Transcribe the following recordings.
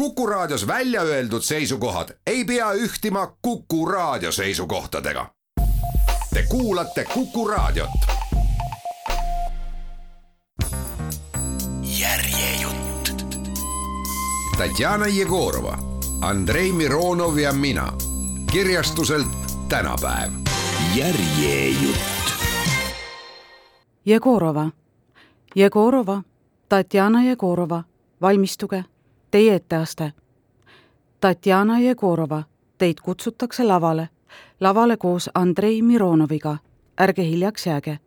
Kuku Raadios välja öeldud seisukohad ei pea ühtima Kuku Raadio seisukohtadega. Te kuulate Kuku Raadiot. järjejutt. Tatjana Jegorova, Andrei Mironov ja mina kirjastuselt tänapäev. järjejutt. Jegorova, Jegorova, Tatjana Jegorova, valmistuge teie etteaste. Tatjana Jegorova, teid kutsutakse lavale, lavale koos Andrei Mironoviga, ärge hiljaks jääge.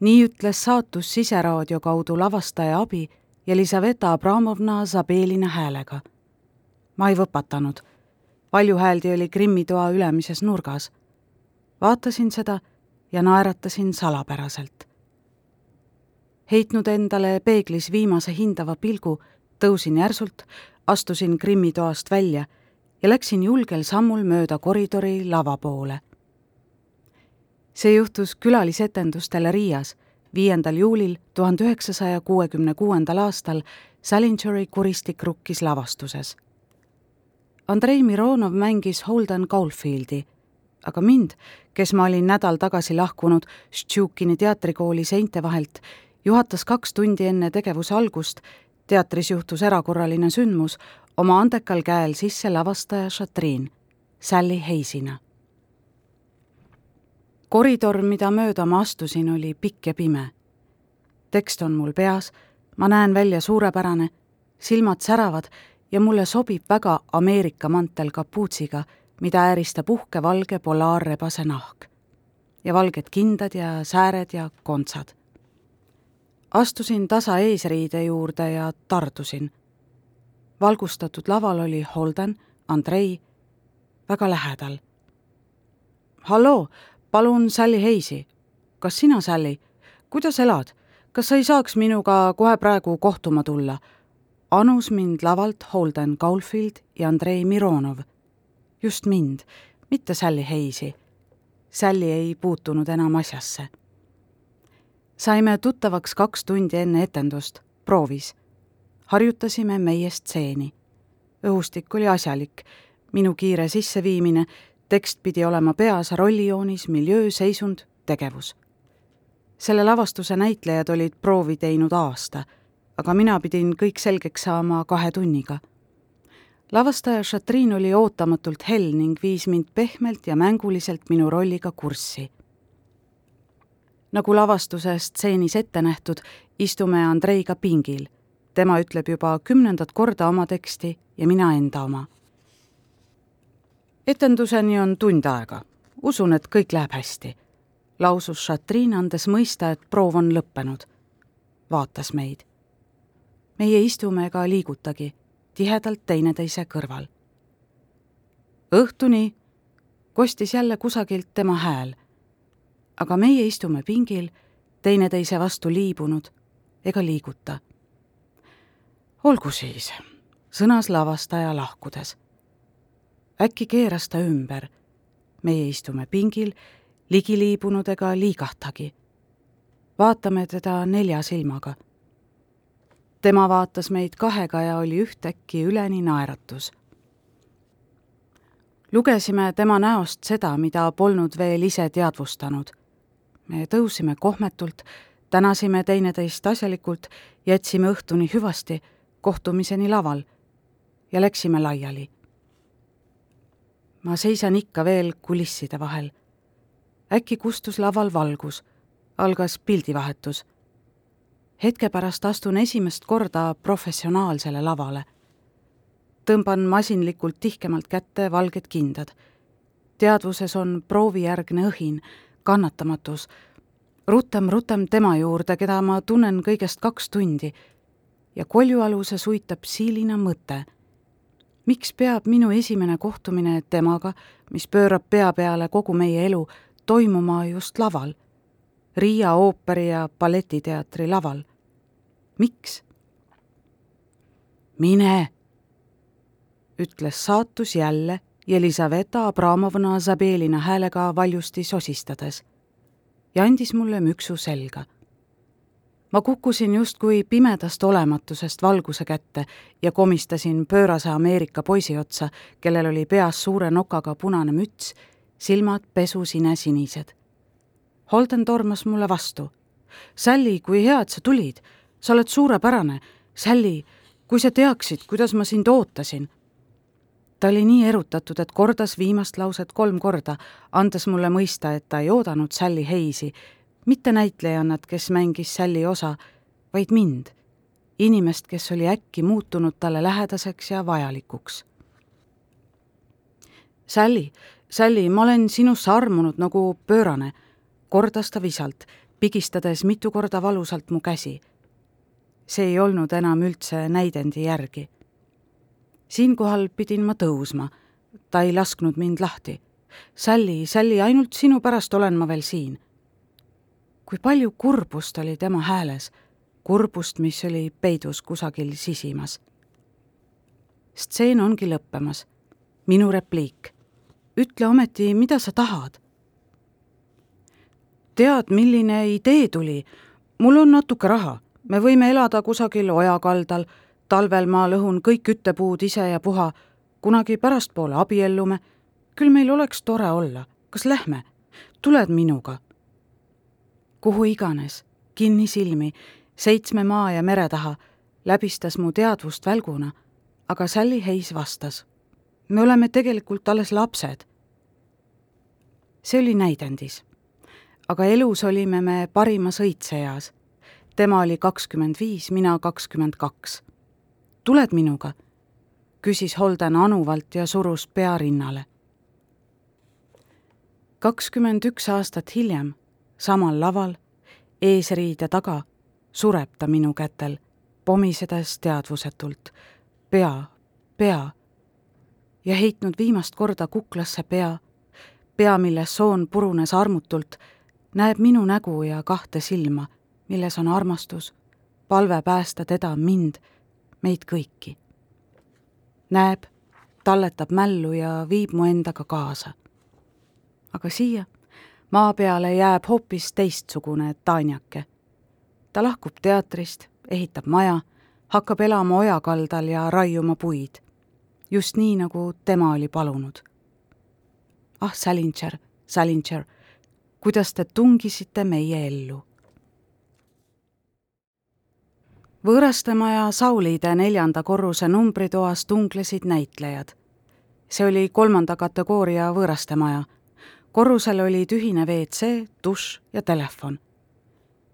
nii ütles saatus Siseraadio kaudu lavastaja abi Jelisaveta Abramovna Zabelina häälega. ma ei võpatanud. valjuhääldi oli Krimmi toa ülemises nurgas. vaatasin seda ja naeratasin salapäraselt heitnud endale peeglis viimase hindava pilgu tõusin järsult, astusin Krimmi toast välja ja läksin julgel sammul mööda koridori lava poole. see juhtus külalisetendustele Riias viiendal juulil tuhande üheksasaja kuuekümne kuuendal aastal Salingeri kuristik rukkis lavastuses. Andrei Mironov mängis Holden Caulfieldi, aga mind, kes ma olin nädal tagasi lahkunud Štšukini teatrikooli seinte vahelt, juhatas kaks tundi enne tegevuse algust teatris juhtus erakorraline sündmus, oma andekal käel sisse lavastaja Šatriin, Sally Heisina. koridor, mida mööda ma astusin, oli pikk ja pime. tekst on mul peas, ma näen välja suurepärane, silmad säravad ja mulle sobib väga Ameerika mantel kapuutsiga, mida ääristab uhke valge polaarrebase nahk. ja valged kindad ja sääred ja kontsad astusin tasa eesriide juurde ja tardusin. valgustatud laval oli Holden, Andrei, väga lähedal. halloo, palun Sally Heisi. kas sina, Sally? kuidas elad? kas sa ei saaks minuga kohe praegu kohtuma tulla? anus mind lavalt Holden Caulfield ja Andrei Mironov. just mind, mitte Sally Heisi. Sally ei puutunud enam asjasse saime tuttavaks kaks tundi enne etendust, proovis. harjutasime meie stseeni. õhustik oli asjalik, minu kiire sisseviimine, tekst pidi olema peas rollijoonis, miljöö, seisund, tegevus. selle lavastuse näitlejad olid proovi teinud aasta, aga mina pidin kõik selgeks saama kahe tunniga lavastaja Šatriin oli ootamatult hell ning viis mind pehmelt ja mänguliselt minu rolliga kurssi nagu lavastuse stseenis ette nähtud, istume Andreiga pingil. tema ütleb juba kümnendat korda oma teksti ja mina enda oma. etenduseni on tund aega. usun, et kõik läheb hästi, lausus Šatrin, andes mõista, et proov on lõppenud. vaatas meid. meie istume ega liigutagi, tihedalt teineteise kõrval. õhtuni kostis jälle kusagilt tema hääl aga meie istume pingil, teineteise vastu liibunud ega liiguta. olgu siis, sõnas lavastaja lahkudes. äkki keeras ta ümber. meie istume pingil, ligiliibunud ega liigahtagi. vaatame teda nelja silmaga. tema vaatas meid kahega ja oli ühtäkki üleni naeratus lugesime tema näost seda, mida polnud veel ise teadvustanud me tõusime kohmetult, tänasime teineteist asjalikult, jätsime õhtuni hüvasti, kohtumiseni laval ja läksime laiali. ma seisan ikka veel kulisside vahel. äkki kustus laval valgus, algas pildivahetus. hetke pärast astun esimest korda professionaalsele lavale. tõmban masinlikult tihkemalt kätte valged kindad. teadvuses on proovijärgne õhin kannatamatus. rutem, rutem tema juurde, keda ma tunnen kõigest kaks tundi. ja koljualuse suitab siilina mõte. miks peab minu esimene kohtumine temaga, mis pöörab pea peale kogu meie elu, toimuma just laval? Riia ooperi- ja balletiteatri laval. miks? mine, ütles saatus jälle Jelisaveta Abramovna Zabelina häälega valjusti sosistades ja andis mulle müksu selga. ma kukkusin justkui pimedast olematusest valguse kätte ja komistasin pöörase Ameerika poisi otsa, kellel oli peas suure nokaga punane müts, silmad pesusine-sinised. Holden tormas mulle vastu. Sally, kui hea, et sa tulid. sa oled suurepärane. Sally, kui sa teaksid, kuidas ma sind ootasin. Ta oli nii erutatud, et kordas viimast lauset kolm korda, andes mulle mõista, et ta ei oodanud Sally Hayesi mitte näitlejannat, kes mängis Sally osa, vaid mind, inimest, kes oli äkki muutunud talle lähedaseks ja vajalikuks. Sally, Sally, ma olen sinusse armunud nagu pöörane, kordas ta visalt, pigistades mitu korda valusalt mu käsi. see ei olnud enam üldse näidendi järgi. Siinkohal pidin ma tõusma, ta ei lasknud mind lahti. Sally, Sally, ainult sinu pärast olen ma veel siin kui palju kurbust oli tema hääles, kurbust, mis oli peidus kusagil sisimas. stseen ongi lõppemas. minu repliik. ütle ometi, mida sa tahad. tead, milline idee tuli? mul on natuke raha, me võime elada kusagil ojakaldal, talvel ma lõhun kõik küttepuud ise ja puha, kunagi pärastpoole abiellume, küll meil oleks tore olla, kas lähme? tuled minuga kuhu iganes, kinni silmi, seitsme maa ja mere taha, läbistas mu teadvust välguna, aga Sally Hayes vastas. me oleme tegelikult alles lapsed. see oli näidendis. aga elus olime me parimas õitseeas. tema oli kakskümmend viis, mina kakskümmend kaks. Tuled minuga? küsis Holden anuvalt ja surus pea rinnale. kakskümmend üks aastat hiljem samal laval, eesriide taga, sureb ta minu kätel, pomisedes teadvusetult. pea, pea. ja heitnud viimast korda kuklasse pea, pea, milles soon purunes armutult, näeb minu nägu ja kahte silma, milles on armastus, palve päästa teda, mind, meid kõiki. näeb, talletab mällu ja viib mu endaga kaasa. aga siia maa peale jääb hoopis teistsugune Tanjake. ta lahkub teatrist, ehitab maja, hakkab elama ojakaldal ja raiuma puid. just nii, nagu tema oli palunud. ah, Salinger, Salinger, kuidas te tungisite meie ellu? Võõrastemaja Sauliide neljanda korruse numbritoas tunglesid näitlejad. see oli kolmanda kategooria võõrastemaja korrusel olid ühine WC, dušš ja telefon.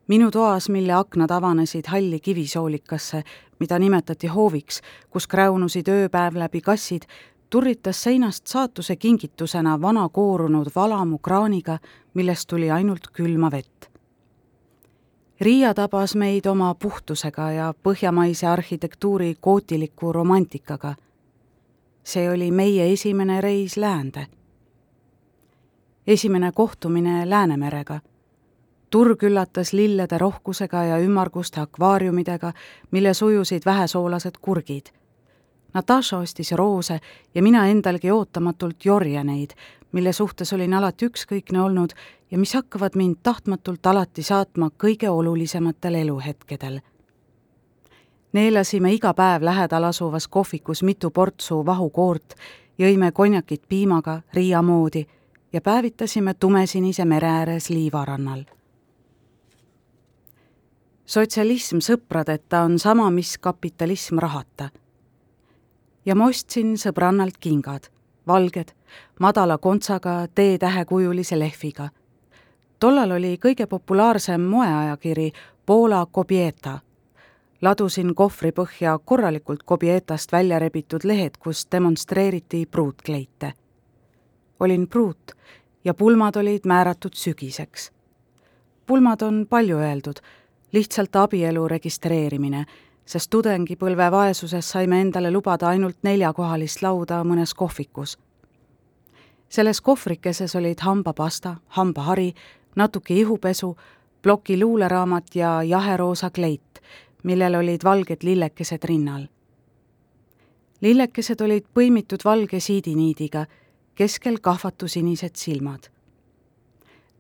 minu toas, mille aknad avanesid halli kivisoolikasse, mida nimetati hooviks, kus kräunusid ööpäev läbi kassid, turritas seinast saatuse kingitusena vana koorunud valamu kraaniga, millest tuli ainult külma vett. Riia tabas meid oma puhtusega ja põhjamaise arhitektuuri gootiliku romantikaga. see oli meie esimene reis läände esimene kohtumine Läänemerega. turg üllatas lillede rohkusega ja ümmarguste akvaariumidega, milles ujusid vähesoolased kurgid. Natasha ostis roose ja mina endalgi ootamatult jorjaneid, mille suhtes olin alati ükskõikne olnud ja mis hakkavad mind tahtmatult alati saatma kõige olulisematel eluhetkedel neelasime iga päev lähedal asuvas kohvikus mitu portsu vahukoort, jõime konjakit piimaga Riia moodi ja päevitasime tumesinise mere ääres liivarannal. sotsialism sõpradeta on sama, mis kapitalism rahata. Ja ma ostsin sõbrannalt kingad, valged, madala kontsaga T-tähekujulise lehviga. tollal oli kõige populaarsem moeajakiri Poola Kobieta ladusin kohvri põhja korralikult Kobietast välja rebitud lehed, kus demonstreeriti pruutkleite olin pruut ja pulmad olid määratud sügiseks. pulmad on palju öeldud, lihtsalt abielu registreerimine, sest tudengipõlve vaesuses saime endale lubada ainult neljakohalist lauda mõnes kohvikus. selles kohvrikeses olid hambapasta, hambahari, natuke ihupesu, ploki luuleraamat ja jaheroosa kleit, millel olid valged lillekesed rinnal. lillekesed olid põimitud valge siidiniidiga keskel kahvatusinised silmad.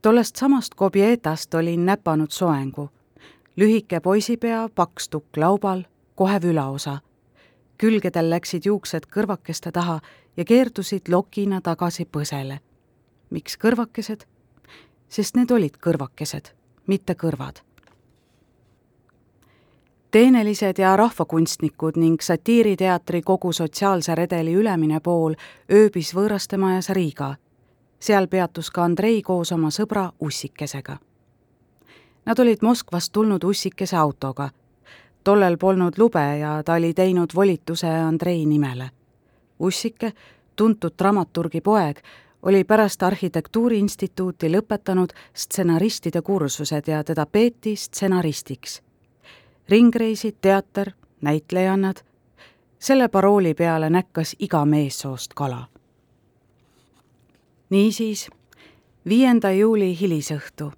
tollest samast Kobietast olin näpanud soengu, lühike poisipea, paks tukk laubal, kohev ülaosa. külgedel läksid juuksed kõrvakeste taha ja keerdusid lokina tagasi põsele. miks kõrvakesed? sest need olid kõrvakesed, mitte kõrvad teenelised ja rahvakunstnikud ning satiiriteatri kogu sotsiaalse redeli ülemine pool ööbis võõrastemajas Riiga. seal peatus ka Andrei koos oma sõbra Ussikesega. Nad olid Moskvast tulnud Ussikese autoga. tollel polnud lube ja ta oli teinud volituse Andrei nimele. Ussike, tuntud dramaturgi poeg, oli pärast Arhitektuuriinstituuti lõpetanud stsenaristide kursused ja teda peeti stsenaristiks ringreisid, teater, näitlejannad, selle parooli peale näkkas iga meessoost kala. niisiis, viienda juuli hilisõhtu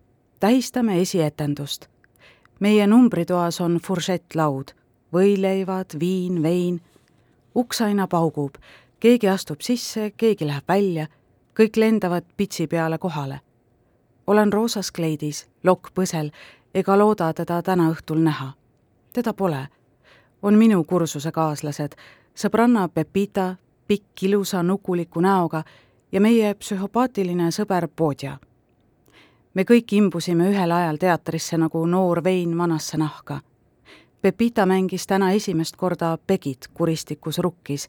tähistame esietendust. meie numbritoas on furšettlaud, võileivad, viin, vein. uks aina paugub, keegi astub sisse, keegi läheb välja, kõik lendavad pitsi peale kohale. olen roosas kleidis, lokk põsel ega looda teda täna õhtul näha teda pole. on minu kursusekaaslased, sõbranna Pepita, pikk ilusa nukuliku näoga ja meie psühhopaatiline sõber Bodja. Me kõik imbusime ühel ajal teatrisse nagu noor vein vanasse nahka. Pepita mängis täna esimest korda Pegit kuristikus rukkis.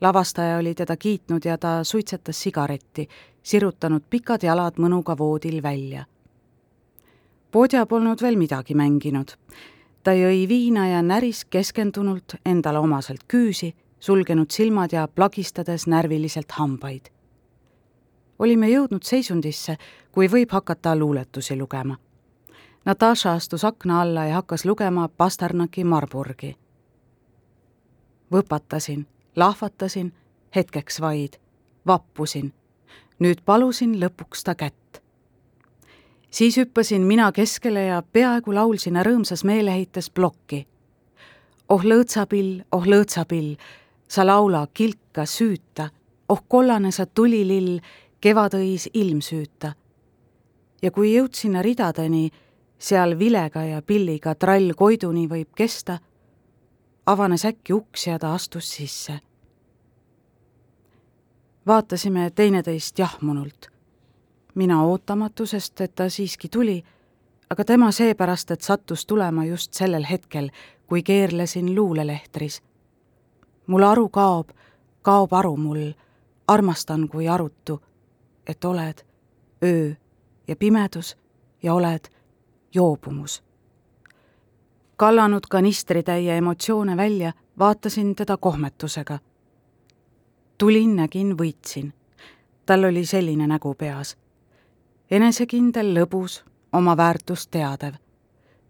lavastaja oli teda kiitnud ja ta suitsetas sigaretti, sirutanud pikad jalad mõnuga voodil välja. Bodja polnud veel midagi mänginud ta jõi viina ja näris keskendunult endale omaselt küüsi, sulgenud silmad ja plagistades närviliselt hambaid. Olime jõudnud seisundisse, kui võib hakata luuletusi lugema. Natasha astus akna alla ja hakkas lugema Pasternaki Marburgi. võpatasin, lahvatasin, hetkeks vaid, vappusin. nüüd palusin lõpuks ta kätt siis hüppasin mina keskele ja peaaegu laulsin rõõmsas meeleheites plokki. oh lõõtsapill, oh lõõtsapill, sa laula, kilka, süüta, oh kollane sa tulilill, kevadõis ilmsüüta. ja kui jõudsin ridadeni, seal vilega ja pilliga trall Koiduni võib kesta, avanes äkki uks ja ta astus sisse. vaatasime teineteist jahmunult mina ootamatusest, et ta siiski tuli, aga tema seepärast, et sattus tulema just sellel hetkel, kui keerlesin luulelehtris. mul aru kaob, kaob aru mul, armastan kui arutu, et oled öö ja pimedus ja oled joobumus. kallanud kanistritäie emotsioone välja, vaatasin teda kohmetusega. tulin, nägin, võitsin. tal oli selline nägu peas enesekindel, lõbus, oma väärtust teadev.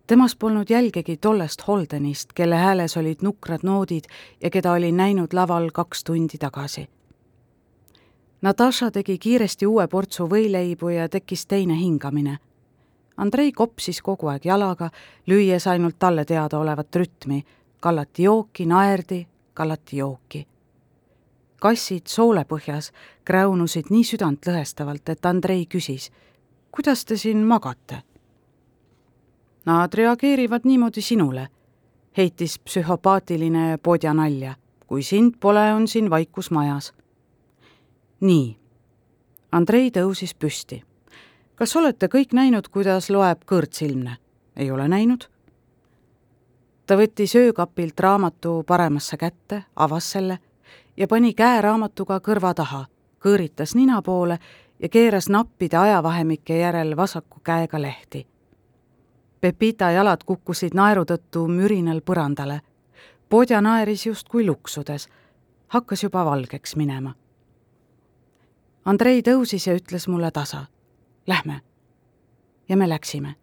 temas polnud jälgegi tollest Holdenist, kelle hääles olid nukrad noodid ja keda olin näinud laval kaks tundi tagasi. Natasha tegi kiiresti uue portsu võileibu ja tekkis teine hingamine. Andrei kopsis kogu aeg jalaga, lüües ainult talle teadaolevat rütmi, kallati jooki, naerdi, kallati jooki kassid soolepõhjas kräunusid nii südantlõhestavalt, et Andrei küsis kuidas te siin magate? Nad reageerivad niimoodi sinule, heitis psühhopaatiline podja nalja. kui sind pole, on siin vaikus majas. Nii. Andrei tõusis püsti. kas olete kõik näinud, kuidas loeb kõrtsilmne? ei ole näinud? ta võttis öökapilt raamatu paremasse kätte, avas selle ja pani käe raamatuga kõrva taha, kõõritas nina poole ja keeras nappide ajavahemike järel vasaku käega lehti. Pepita jalad kukkusid naeru tõttu mürinal põrandale. Podja naeris justkui luksudes, hakkas juba valgeks minema. Andrei tõusis ja ütles mulle tasa, lähme. ja me läksime.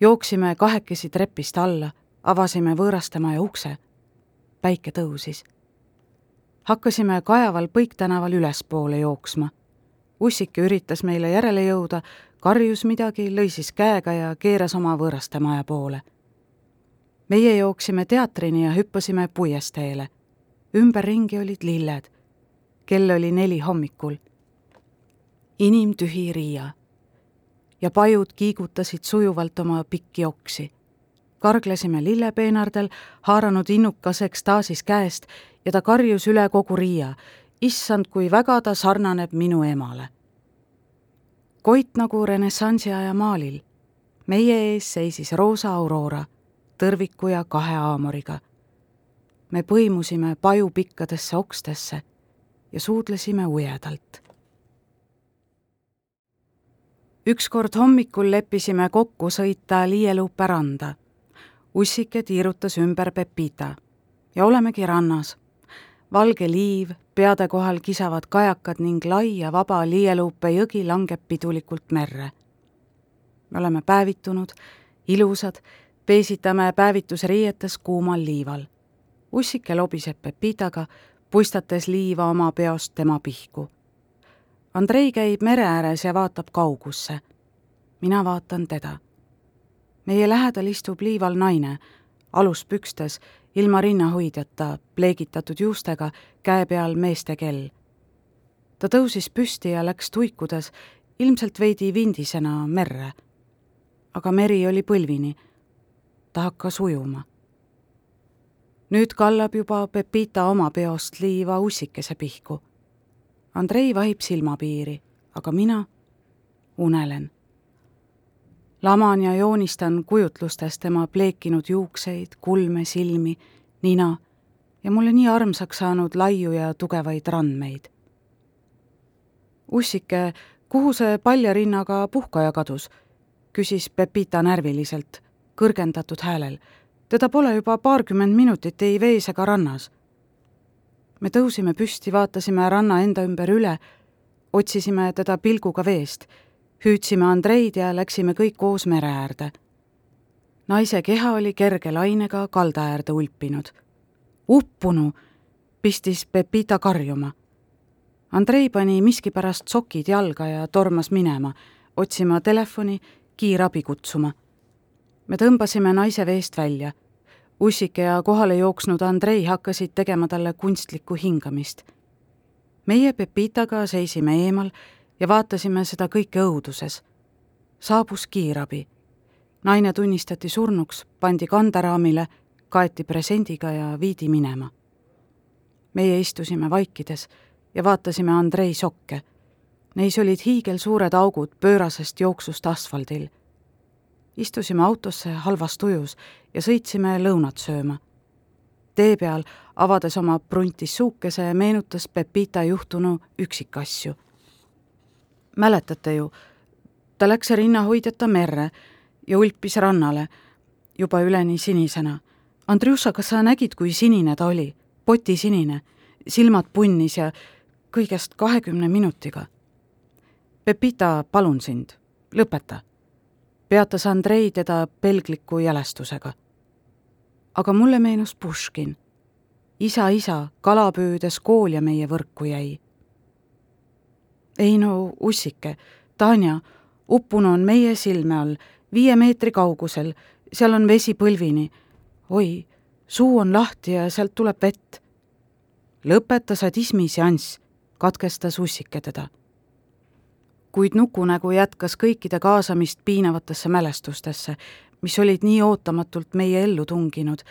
jooksime kahekesi trepist alla, avasime võõrastemaja ukse. päike tõusis. hakkasime Kajaval Põik tänaval ülespoole jooksma Ussike üritas meile järele jõuda, karjus midagi, lõi siis käega ja keeras oma võõraste maja poole. meie jooksime teatrini ja hüppasime puiesteele. ümberringi olid lilled. Kell oli neli hommikul. inimtühi Riia. ja pajud kiigutasid sujuvalt oma pikki oksi. karglesime lillepeenardel, haaranud innukas ekstaasis käest ja ta karjus üle kogu Riia. issand, kui väga ta sarnaneb minu emale. Koit nagu renessansi aja maalil. meie ees seisis roosa Aurora, tõrviku ja kahe haamoriga. me põimusime pajupikkadesse okstesse ja suudlesime ujedalt ükskord hommikul leppisime kokku sõita Liieluupe randa. ussike tiirutas ümber Pepita ja olemegi rannas. valge liiv, peade kohal kisavad kajakad ning lai ja vaba Liieluupe jõgi langeb pidulikult merre. me oleme päevitunud, ilusad, peesitame päevitusriietes kuumal liival. ussike lobiseb Pepitaga, puistates liiva oma peost tema pihku Andrei käib mere ääres ja vaatab kaugusse. mina vaatan teda. meie lähedal istub liival naine, aluspükstes, ilma rinnahoidjata, pleegitatud juustega, käe peal meeste kell. ta tõusis püsti ja läks tuikudes, ilmselt veidi vindisena merre. aga meri oli põlvini. ta hakkas ujuma. Nüüd kallab juba Pepita oma peost liiva ussikese pihku Andrei vahib silmapiiri, aga mina unelen. laman ja joonistan kujutlustes tema pleekinud juukseid, kulme, silmi, nina ja mulle nii armsaks saanud laiu ja tugevaid randmeid. ussike, kuhu see paljarinnaga puhkaja kadus? küsis Pepita närviliselt, kõrgendatud häälel. Teda pole juba paarkümmend minutit ei vees ega rannas me tõusime püsti, vaatasime ranna enda ümber üle, otsisime teda pilguga veest, hüüdsime Andreid ja läksime kõik koos mere äärde. naise keha oli kerge lainega kalda äärde ulpinud. uppunu, pistis Pepita karjuma. Andrei pani miskipärast sokid jalga ja tormas minema, otsima telefoni, kiirabi kutsuma. me tõmbasime naise veest välja Ussike ja kohale jooksnud Andrei hakkasid tegema talle kunstlikku hingamist. meie Pepitaga seisime eemal ja vaatasime seda kõike õuduses. saabus kiirabi. naine tunnistati surnuks, pandi kanderaamile, kaeti presendiga ja viidi minema. meie istusime vaikides ja vaatasime Andrei sokke. Neis olid hiigelsuured augud pöörasest jooksust asfaldil istusime autosse halvas tujus ja sõitsime lõunat sööma. tee peal, avades oma pruntis suukese, meenutas Pepita juhtunu üksikasju. mäletate ju, ta läks rinnahoidjata merre ja ulpis rannale, juba üleni sinisena. Andrjuša, kas sa nägid, kui sinine ta oli? potisinine, silmad punnis ja kõigest kahekümne minutiga. Pepita, palun sind, lõpeta peatas Andrei teda pelgliku jälestusega. aga mulle meenus Puškin. isa, isa, kala püüdes kool ja meie võrku jäi. ei no, ussike, Tanja, uppunu on meie silme all, viie meetri kaugusel, seal on vesi põlvini. oi, suu on lahti ja sealt tuleb vett. lõpeta sadismiseanss, katkestas ussike teda kuid Nukunägu jätkas kõikide kaasamist piinavatesse mälestustesse, mis olid nii ootamatult meie ellu tunginud,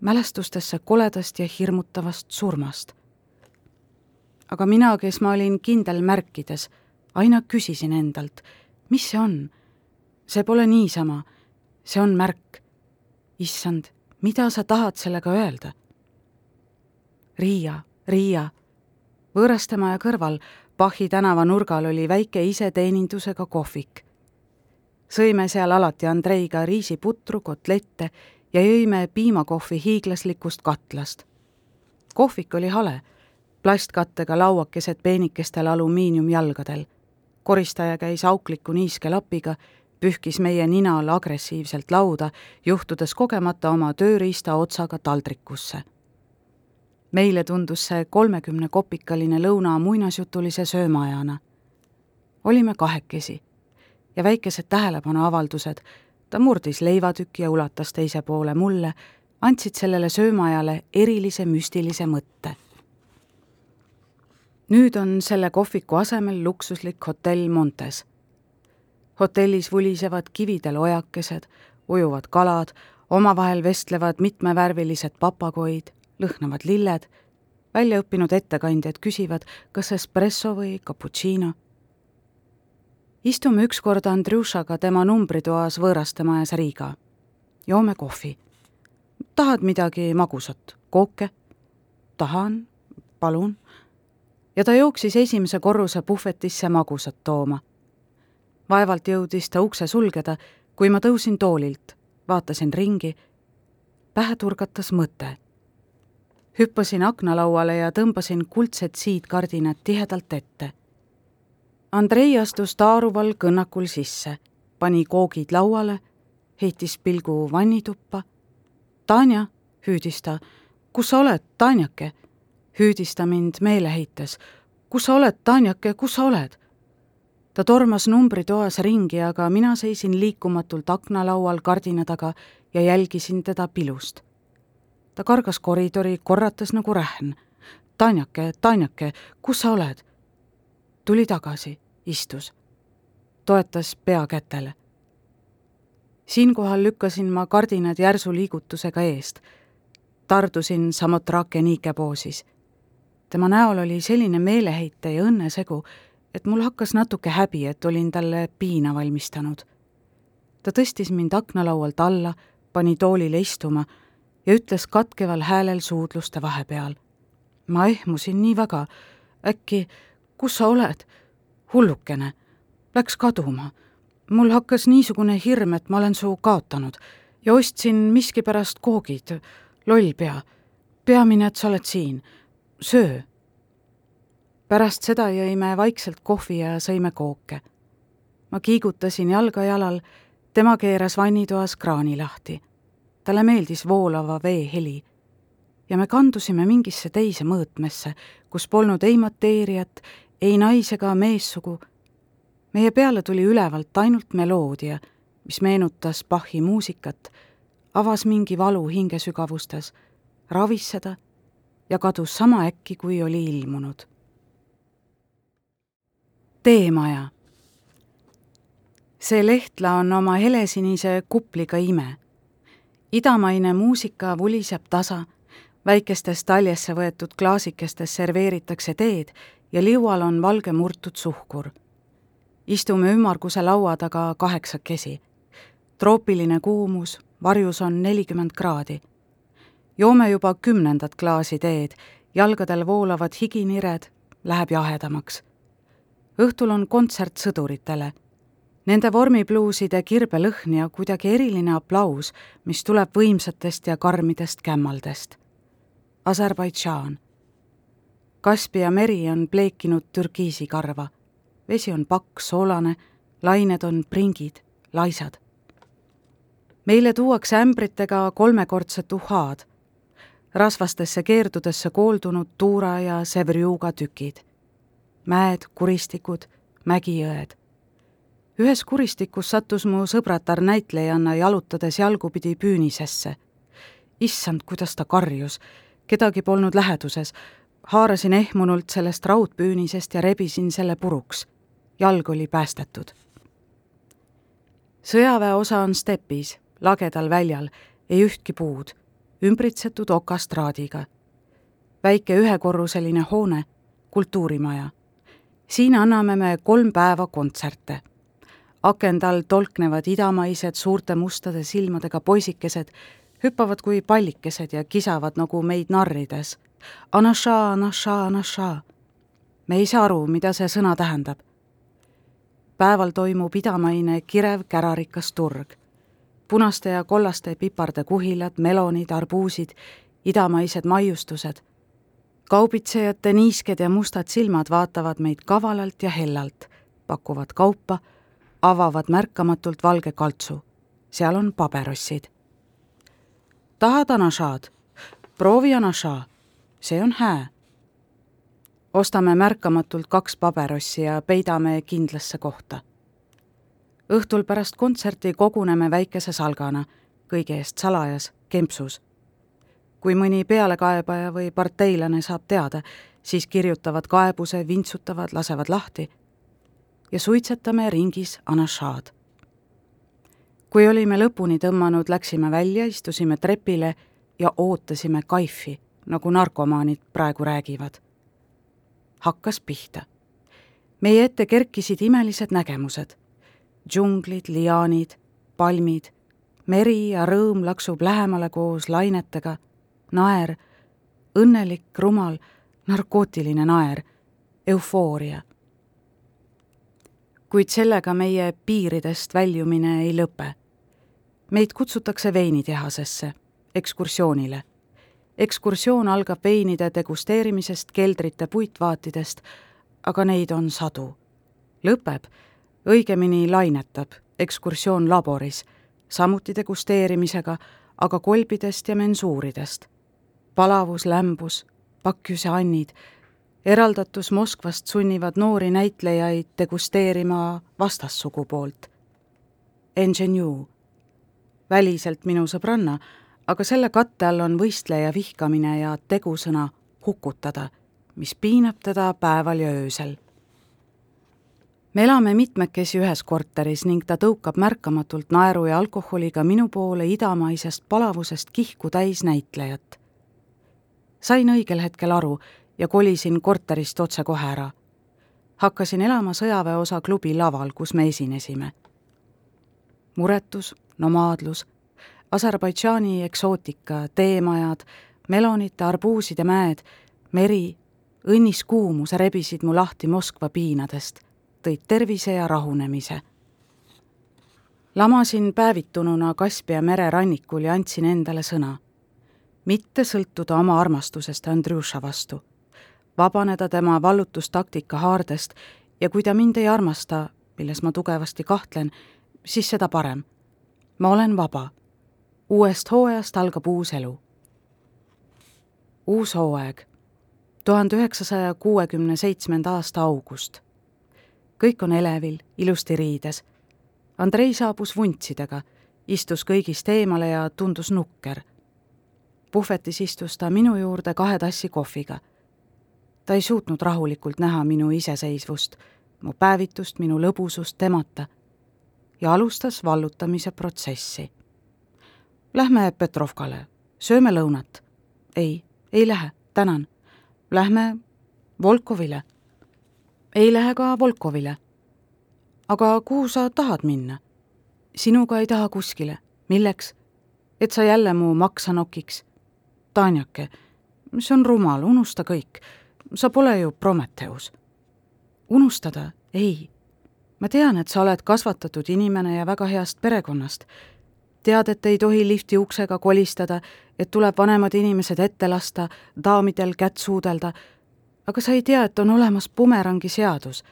mälestustesse koledast ja hirmutavast surmast. aga mina, kes ma olin kindel märkides, aina küsisin endalt, mis see on? see pole niisama, see on märk. issand, mida sa tahad sellega öelda? Riia, Riia, võõrastemaja kõrval Bachi tänava nurgal oli väike iseteenindusega kohvik. sõime seal alati Andreiga riisiputru, kotlette ja jõime piimakohvi hiiglaslikust katlast. kohvik oli hale, plastkattega lauakesed peenikestel alumiiniumjalgadel. koristaja käis aukliku niiske lapiga, pühkis meie nina all agressiivselt lauda, juhtudes kogemata oma tööriista otsaga taldrikusse meile tundus see kolmekümnekopikaline lõuna muinasjutulise söömaajana. olime kahekesi ja väikesed tähelepanuavaldused, ta murdis leivatüki ja ulatas teise poole mulle, andsid sellele söömaajale erilise müstilise mõtte. nüüd on selle kohviku asemel luksuslik hotell Montes. hotellis vulisevad kividel ojakesed, ujuvad kalad, omavahel vestlevad mitmevärvilised papagoid, lõhnavad lilled, väljaõppinud ettekandjad küsivad, kas espresso või cappuccino. istume ükskord Andrjušaga tema numbritoas võõraste majas Riiga. joome kohvi. tahad midagi magusat, kooke? tahan, palun. ja ta jooksis esimese korruse puhvetisse magusat tooma. vaevalt jõudis ta ukse sulgeda, kui ma tõusin toolilt, vaatasin ringi. pähe turgatas mõte. Hüppasin aknalauale ja tõmbasin kuldsed siidkardinad tihedalt ette. Andrei astus taaruval kõnnakul sisse, pani koogid lauale, heitis pilgu vannituppa. Tanja, hüüdis ta kus sa oled, Tanjake? hüüdis ta mind meeleheites. kus sa oled, Tanjake, kus sa oled? ta tormas numbritoas ringi, aga mina seisin liikumatult aknalaual kardina taga ja jälgisin teda pilust. Ta kargas koridori, korrates nagu rähn. Tanjake, Tanjake, kus sa oled? tuli tagasi, istus, toetas pea kätele. siinkohal lükkasin ma kardinad järsu liigutusega eest tardusin Samotrake Niike poosis. tema näol oli selline meeleheite ja õnnesegu, et mul hakkas natuke häbi, et olin talle piina valmistanud. ta tõstis mind aknalaualt alla, pani toolile istuma ja ütles katkeval häälel suudluste vahepeal. ma ehmusin nii väga, äkki, kus sa oled? hullukene, läks kaduma. mul hakkas niisugune hirm, et ma olen su kaotanud ja ostsin miskipärast koogid loll pea, peamine, et sa oled siin, söö. pärast seda jõime vaikselt kohvi ja sõime kooke. ma kiigutasin jalga jalal, tema keeras vannitoas kraani lahti. Talle meeldis voolava vee heli ja me kandusime mingisse teise mõõtmesse, kus polnud ei mateeriat, ei nais- ega meessugu. meie peale tuli ülevalt ainult meloodia, mis meenutas Bachi muusikat avas mingi valu hingesügavustes, ravis seda ja kadus sama äkki, kui oli ilmunud. teemaja. see lehtla on oma helesinise kupliga ime. Idamaine muusika vuliseb tasa, väikestes taljesse võetud klaasikestes serveeritakse teed ja liual on valge murtud suhkur. istume ümmarguse laua taga kaheksakesi. troopiline kuumus varjus on nelikümmend kraadi. joome juba kümnendat klaasi teed, jalgadel voolavad higinired, läheb jahedamaks. õhtul on kontsert sõduritele. Nende vormipluuside kirbelõhn ja kuidagi eriline aplaus, mis tuleb võimsatest ja karmidest kämmaldest. Aserbaidžaan. Kaspia meri on pleekinud türkiisikarva. vesi on paks, soolane, lained on pringid, laisad meile tuuakse ämbritega kolmekordsed uhhaad, rasvastesse keerdudesse kooldunud tuura ja sevrjuuga tükid, mäed, kuristikud, mägijõed. Ühes kuristikus sattus mu sõbratar näitlejanna jalutades jalgupidi püünisesse. issand, kuidas ta karjus, kedagi polnud läheduses, haarasin ehmunult sellest raudpüünisest ja rebisin selle puruks. jalg oli päästetud sõjaväeosa on stepis lagedal väljal, ei ühtki puud, ümbritsetud okastraadiga. väike ühekorruseline hoone, kultuurimaja. siin anname me kolm päeva kontserte. Akende all tolknevad idamaised suurte mustade silmadega poisikesed, hüppavad kui pallikesed ja kisavad nagu meid narrides. Anaša, anaša, anaša. me ei saa aru, mida see sõna tähendab päeval toimub idamaine kirev kärarikas turg punaste ja kollaste piparde kuhilad, melonid, arbuusid, idamaised maiustused. kaubitsejate niisked ja mustad silmad vaatavad meid kavalalt ja hellalt, pakuvad kaupa, avavad märkamatult valge kaltsu. seal on paberossid. tahad anašaad? proovi anašaa, see on hää. ostame märkamatult kaks paberossi ja peidame kindlasse kohta õhtul pärast kontserti koguneme väikese salgana, kõige eest salajas, kempsus. kui mõni pealekaebaja või parteilane saab teada, siis kirjutavad kaebuse, vintsutavad, lasevad lahti. Ja suitsetame ringis anašaad. kui olime lõpuni tõmmanud, läksime välja, istusime trepile ja ootasime kaifi, nagu narkomaanid praegu räägivad. hakkas pihta. meie ette kerkisid imelised nägemused. džunglid, liaanid, palmid, meri ja rõõm laksub lähemale koos lainetega, naer, õnnelik, rumal, narkootiline naer, eufooria. Kuid sellega meie piiridest väljumine ei lõpe. meid kutsutakse veinitehasesse ekskursioonile. ekskursioon algab veinide degusteerimisest, keldrite puitvaatidest, aga neid on sadu. lõpeb, õigemini lainetab, ekskursioon laboris, samuti degusteerimisega, aga kolbidest ja mensuuridest. palavus, lämbus, pakjuse annid, eraldatus Moskvast sunnivad noori näitlejaid degusteerima vastassugupoolt. Ingenue, väliselt minu sõbranna aga selle katte all on võistleja vihkamine ja tegusõna hukutada, mis piinab teda päeval ja öösel. me elame mitmekesi ühes korteris ning ta tõukab märkamatult naeru ja alkoholiga minu poole idamaisest palavusest kihku täis näitlejat. sain õigel hetkel aru ja kolisin korterist otsekohe ära. hakkasin elama sõjaväeosa klubi laval, kus me esinesime. muretus, nomaadlus Aserbaidžaani eksootika, teemajad, melonite, arbuuside mäed, meri, õnnis kuumus rebisid mu lahti Moskva piinadest, tõid tervise ja rahunemise. lamasin päevitununa Kaspia mere rannikul ja andsin endale sõna. mitte sõltuda oma armastusest Andrjuša vastu, vabaneda tema vallutustaktika haardest ja kui ta mind ei armasta, milles ma tugevasti kahtlen, siis seda parem. ma olen vaba uuest hooajast algab uus elu. uus hooaeg, tuhande üheksasaja kuuekümne seitsmenda aasta august. kõik on elevil, ilusti riides. Andrei saabus vuntsidega, istus kõigist eemale ja tundus nukker. puhvetis istus ta minu juurde kahe tassi kohviga. Ta ei suutnud rahulikult näha minu iseseisvust, mu päevitust, minu lõbusust temata ja alustas vallutamise protsessi Lähme Petrovkale, sööme lõunat. ei, ei lähe, tänan. Lähme Volkovile. ei lähe ka Volkovile. aga kuhu sa tahad minna? sinuga ei taha kuskile. milleks? et sa jälle mu maksa nokiks? Tanjake, see on rumal, unusta kõik. Sa pole ju Prometheus. unustada? ei. ma tean, et sa oled kasvatatud inimene ja väga heast perekonnast tead, et ei tohi lifti uksega kolistada, et tuleb vanemad inimesed ette lasta, daamidel kätt suudelda, aga sa ei tea, et on olemas bumerangi seadus.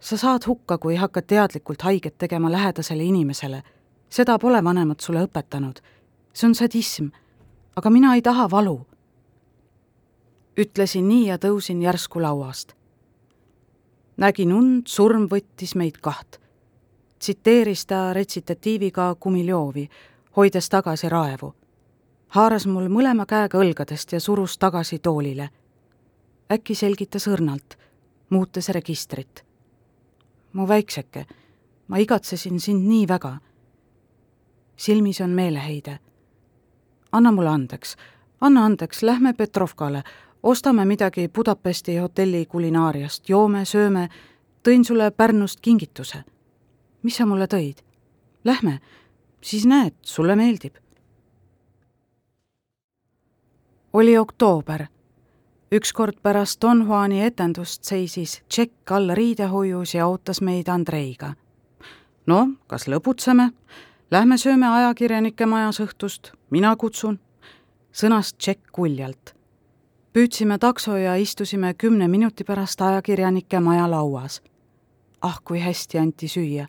sa saad hukka, kui hakkad teadlikult haiget tegema lähedasele inimesele. seda pole vanemad sulle õpetanud. see on sadism. aga mina ei taha valu. Ütlesin nii ja tõusin järsku lauast. nägin und, surm võttis meid kaht tsiteeris ta retsitatiiviga Kumiljovi, hoides tagasi raevu. haaras mul mõlema käega õlgadest ja surus tagasi toolile. äkki selgitas õrnalt, muutes registrit. mu väikseke, ma igatsesin sind nii väga. silmis on meeleheide. anna mulle andeks, anna andeks, lähme Petrovkale, ostame midagi Budapesti hotelli kulinaariast, joome, sööme, tõin sulle Pärnust kingituse mis sa mulle tõid? Lähme, siis näed, sulle meeldib. oli oktoober. ükskord pärast Don Juani etendust seisis tšekk all riidehoius ja ootas meid Andreiga. no, kas lõbutseme? Lähme sööme ajakirjanike majas õhtust, mina kutsun, sõnas tšekk uljalt. Püüdsime takso ja istusime kümne minuti pärast ajakirjanike maja lauas. ah, kui hästi anti süüa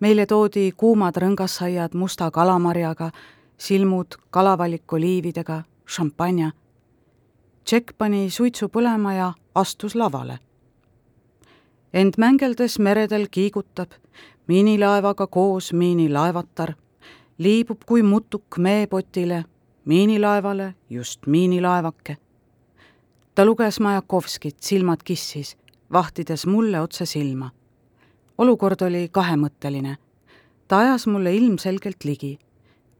meile toodi kuumad rõngassaiad musta kalamarjaga, silmud kalavalik oliividega, šampanja. Tšekk pani suitsu põlema ja astus lavale. ent mängeldes meredel kiigutab miinilaevaga koos miinilaevatar, liibub kui mutuk meepotile, miinilaevale just miinilaevake. Ta luges Majakovskit, silmad kissis, vahtides mulle otse silma olukord oli kahemõtteline. ta ajas mulle ilmselgelt ligi.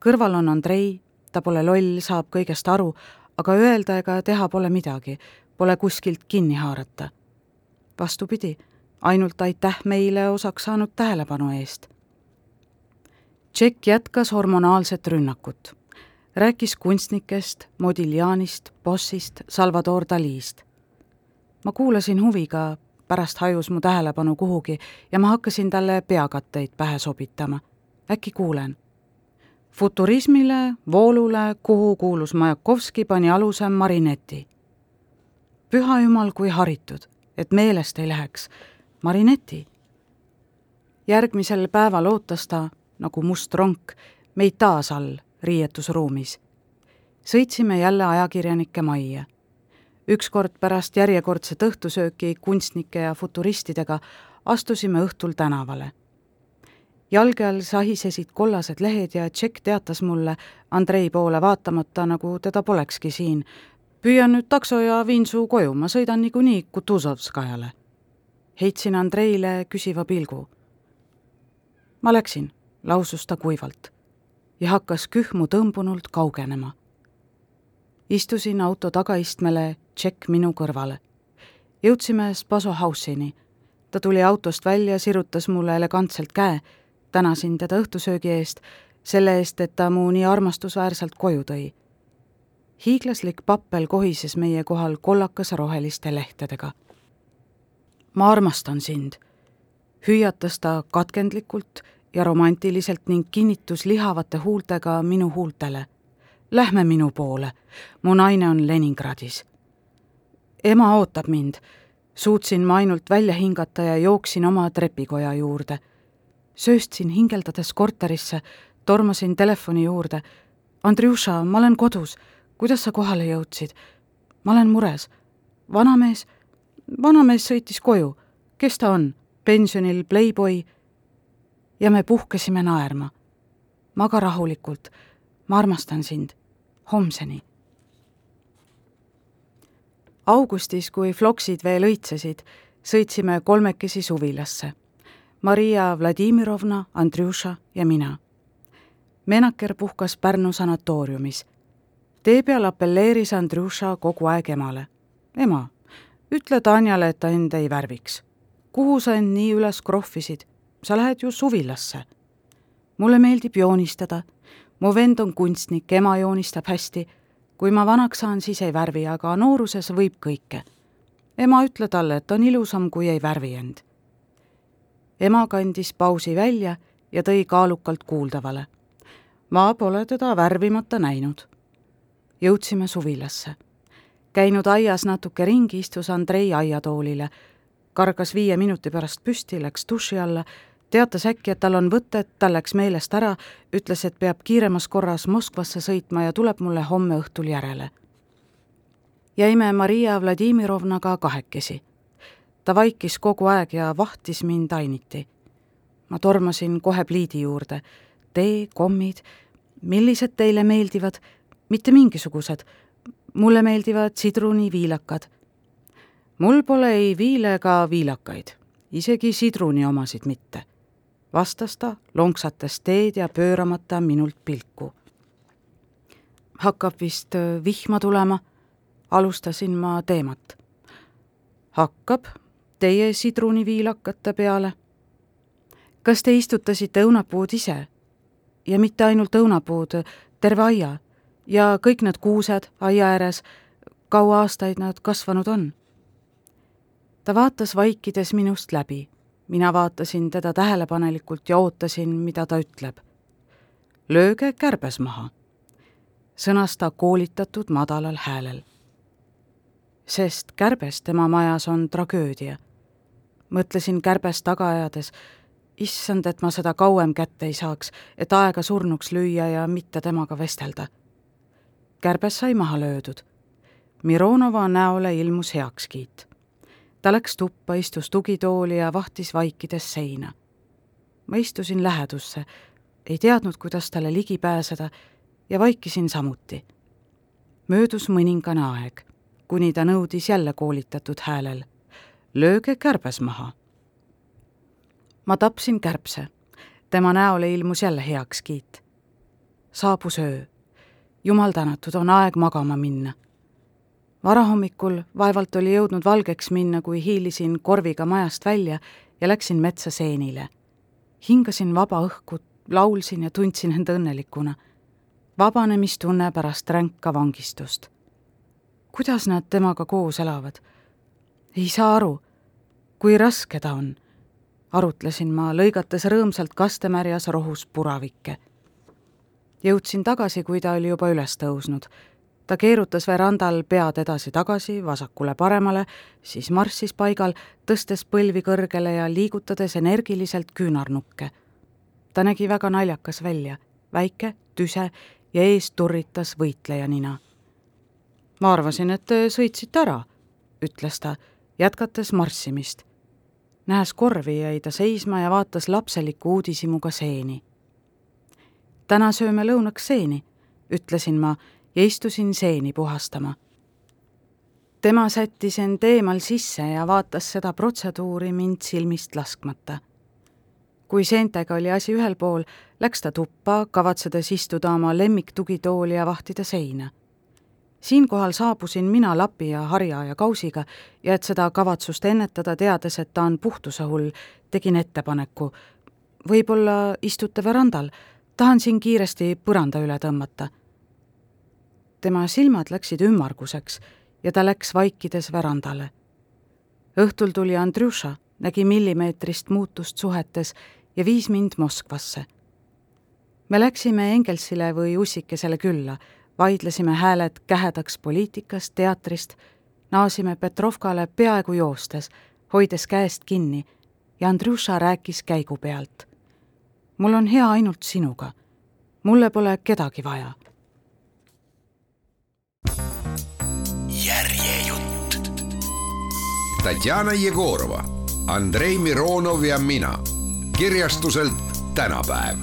kõrval on Andrei, ta pole loll, saab kõigest aru, aga öelda ega teha pole midagi, pole kuskilt kinni haarata. vastupidi, ainult aitäh meile osaks saanud tähelepanu eest. Tšekk jätkas hormonaalset rünnakut. Rääkis kunstnikest, Modiglianist, Bossist, Salvador Dalist. ma kuulasin huviga, pärast hajus mu tähelepanu kuhugi ja ma hakkasin talle peakatteid pähe sobitama. äkki kuulen futurismile, voolule, kuhu kuulus Majakovski, pani aluse Marineti. püha jumal, kui haritud, et meelest ei läheks, Marineti. järgmisel päeval ootas ta, nagu must ronk, meid taas all riietusruumis. sõitsime jälle ajakirjanike majja. ükskord pärast järjekordset õhtusööki kunstnike ja futuristidega astusime õhtul tänavale jalge all sahisesid kollased lehed ja Tšekk teatas mulle Andrei poole vaatamata, nagu teda polekski siin. püüan nüüd takso ja viin su koju, ma sõidan niikuinii Kutuzovskajale. heitsin Andreile küsiva pilgu. ma läksin, lausus ta kuivalt ja hakkas kühmu tõmbunult kaugenema. istusin auto tagaistmele, Tšekk minu kõrvale. jõudsime Spaso House'ini. ta tuli autost välja, sirutas mulle elegantselt käe tänasin teda õhtusöögi eest, selle eest, et ta mu nii armastusväärselt koju tõi. hiiglaslik pappel kohises meie kohal kollakas roheliste lehtedega. ma armastan sind, hüüatas ta katkendlikult ja romantiliselt ning kinnitus lihavate huultega minu huultele. Lähme minu poole, mu naine on Leningradis. ema ootab mind, suutsin ma ainult välja hingata ja jooksin oma trepikoja juurde sööstsin hingeldades korterisse, tormasin telefoni juurde. Andrjuša, ma olen kodus, kuidas sa kohale jõudsid? ma olen mures. vanamees, vanamees sõitis koju. kes ta on? pensionil pleiboi? Ja me puhkesime naerma. maga rahulikult, ma armastan sind. homseni. augustis, kui floksid veel õitsesid, sõitsime kolmekesi suvilasse Maria Vladimirovna, Andrjuša ja mina. Menaker puhkas Pärnu sanatooriumis. tee peal apelleeris Andrjuša kogu aeg emale. ema, ütle Tanjale, et ta end ei värviks. kuhu sa end nii üles krohvisid? Sa lähed ju suvilasse. mulle meeldib joonistada. mu vend on kunstnik, ema joonistab hästi. kui ma vanaks saan, siis ei värvi, aga nooruses võib kõike. ema, ütle talle, et on ilusam, kui ei värvi end ema kandis pausi välja ja tõi kaalukalt kuuldavale. ma pole teda värvimata näinud. jõudsime suvilasse. käinud aias natuke ringi, istus Andrei aiatoolile, kargas viie minuti pärast püsti, läks duši alla, teatas äkki, et tal on võtet, tal läks meelest ära, ütles, et peab kiiremas korras Moskvasse sõitma ja tuleb mulle homme õhtul järele. jäime Maria Vladimirovnaga kahekesi ta vaikis kogu aeg ja vahtis mind ainiti. ma tormasin kohe pliidi juurde. tee, kommid, millised teile meeldivad? mitte mingisugused. mulle meeldivad sidruniviilakad. mul pole ei viile ega viilakaid, isegi sidruni omasid mitte. Vastas ta, lonksates teed ja pööramata minult pilku. hakkab vist äh, vihma tulema, alustasin ma teemat. hakkab teie sidruniviilakate peale? kas te istutasite õunapuud ise? ja mitte ainult õunapuud, terve aia ja kõik need kuused aia ääres, kaua aastaid nad kasvanud on? ta vaatas vaikides minust läbi. Mina vaatasin teda tähelepanelikult ja ootasin, mida ta ütleb. lööge kärbes maha, sõnas ta koolitatud madalal häälel. sest kärbes tema majas on tragöödia mõtlesin kärbest taga ajades, issand, et ma seda kauem kätte ei saaks, et aega surnuks lüüa ja mitte temaga vestelda. kärbes sai maha löödud. Mironova näole ilmus heakskiit. Ta läks tuppa, istus tugitooli ja vahtis vaikides seina. ma istusin lähedusse, ei teadnud, kuidas talle ligi pääseda ja vaikisin samuti. möödus mõningane aeg, kuni ta nõudis jälle koolitatud häälel lööge kärbes maha. ma tapsin kärbse. tema näole ilmus jälle heakskiit. saabus öö. jumal tänatud, on aeg magama minna. Varahommikul vaevalt oli jõudnud valgeks minna, kui hiilisin korviga majast välja ja läksin metsa seenile. hingasin vaba õhku, laulsin ja tundsin end õnnelikuna. vabanemistunne pärast ränka vangistust. kuidas nad temaga koos elavad? ei saa aru, kui raske ta on arutlesin ma, lõigates rõõmsalt kastemärjas rohus puravikke. jõudsin tagasi, kui ta oli juba üles tõusnud. Ta keerutas verandal pead edasi-tagasi, vasakule-paremale, siis marssis paigal, tõstes põlvi kõrgele ja liigutades energiliselt küünarnukke. ta nägi väga naljakas välja, väike, tüse ja ees turritas võitleja nina. ma arvasin, et te sõitsite ära, ütles ta, jätkates marssimist nähes korvi, jäi ta seisma ja vaatas lapseliku uudishimuga seeni. täna sööme lõunaks seeni, ütlesin ma ja istusin seeni puhastama. tema sättis end eemal sisse ja vaatas seda protseduuri mind silmist laskmata. kui seentega oli asi ühel pool, läks ta tuppa, kavatsedes istuda oma lemmiktugitooli ja vahtida seina siinkohal saabusin mina lapi ja harja ja kausiga ja et seda kavatsust ennetada, teades, et ta on puhtuse hull, tegin ettepaneku. võib-olla istute verandal, tahan siin kiiresti põranda üle tõmmata. Tema silmad läksid ümmarguseks ja ta läks vaikides verandale. õhtul tuli Andrjuša, nägi millimeetrist muutust suhetes ja viis mind Moskvasse. me läksime Engelsile või Ussikesele külla vaidlesime hääled kähedaks poliitikast, teatrist, naasime Petrovkale peaaegu joostes, hoides käest kinni ja Andrjuša rääkis käigu pealt. mul on hea ainult sinuga. mulle pole kedagi vaja. Tatjana Jegorova, Andrei Mironov ja mina kirjastuselt tänapäev.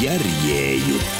järjejutt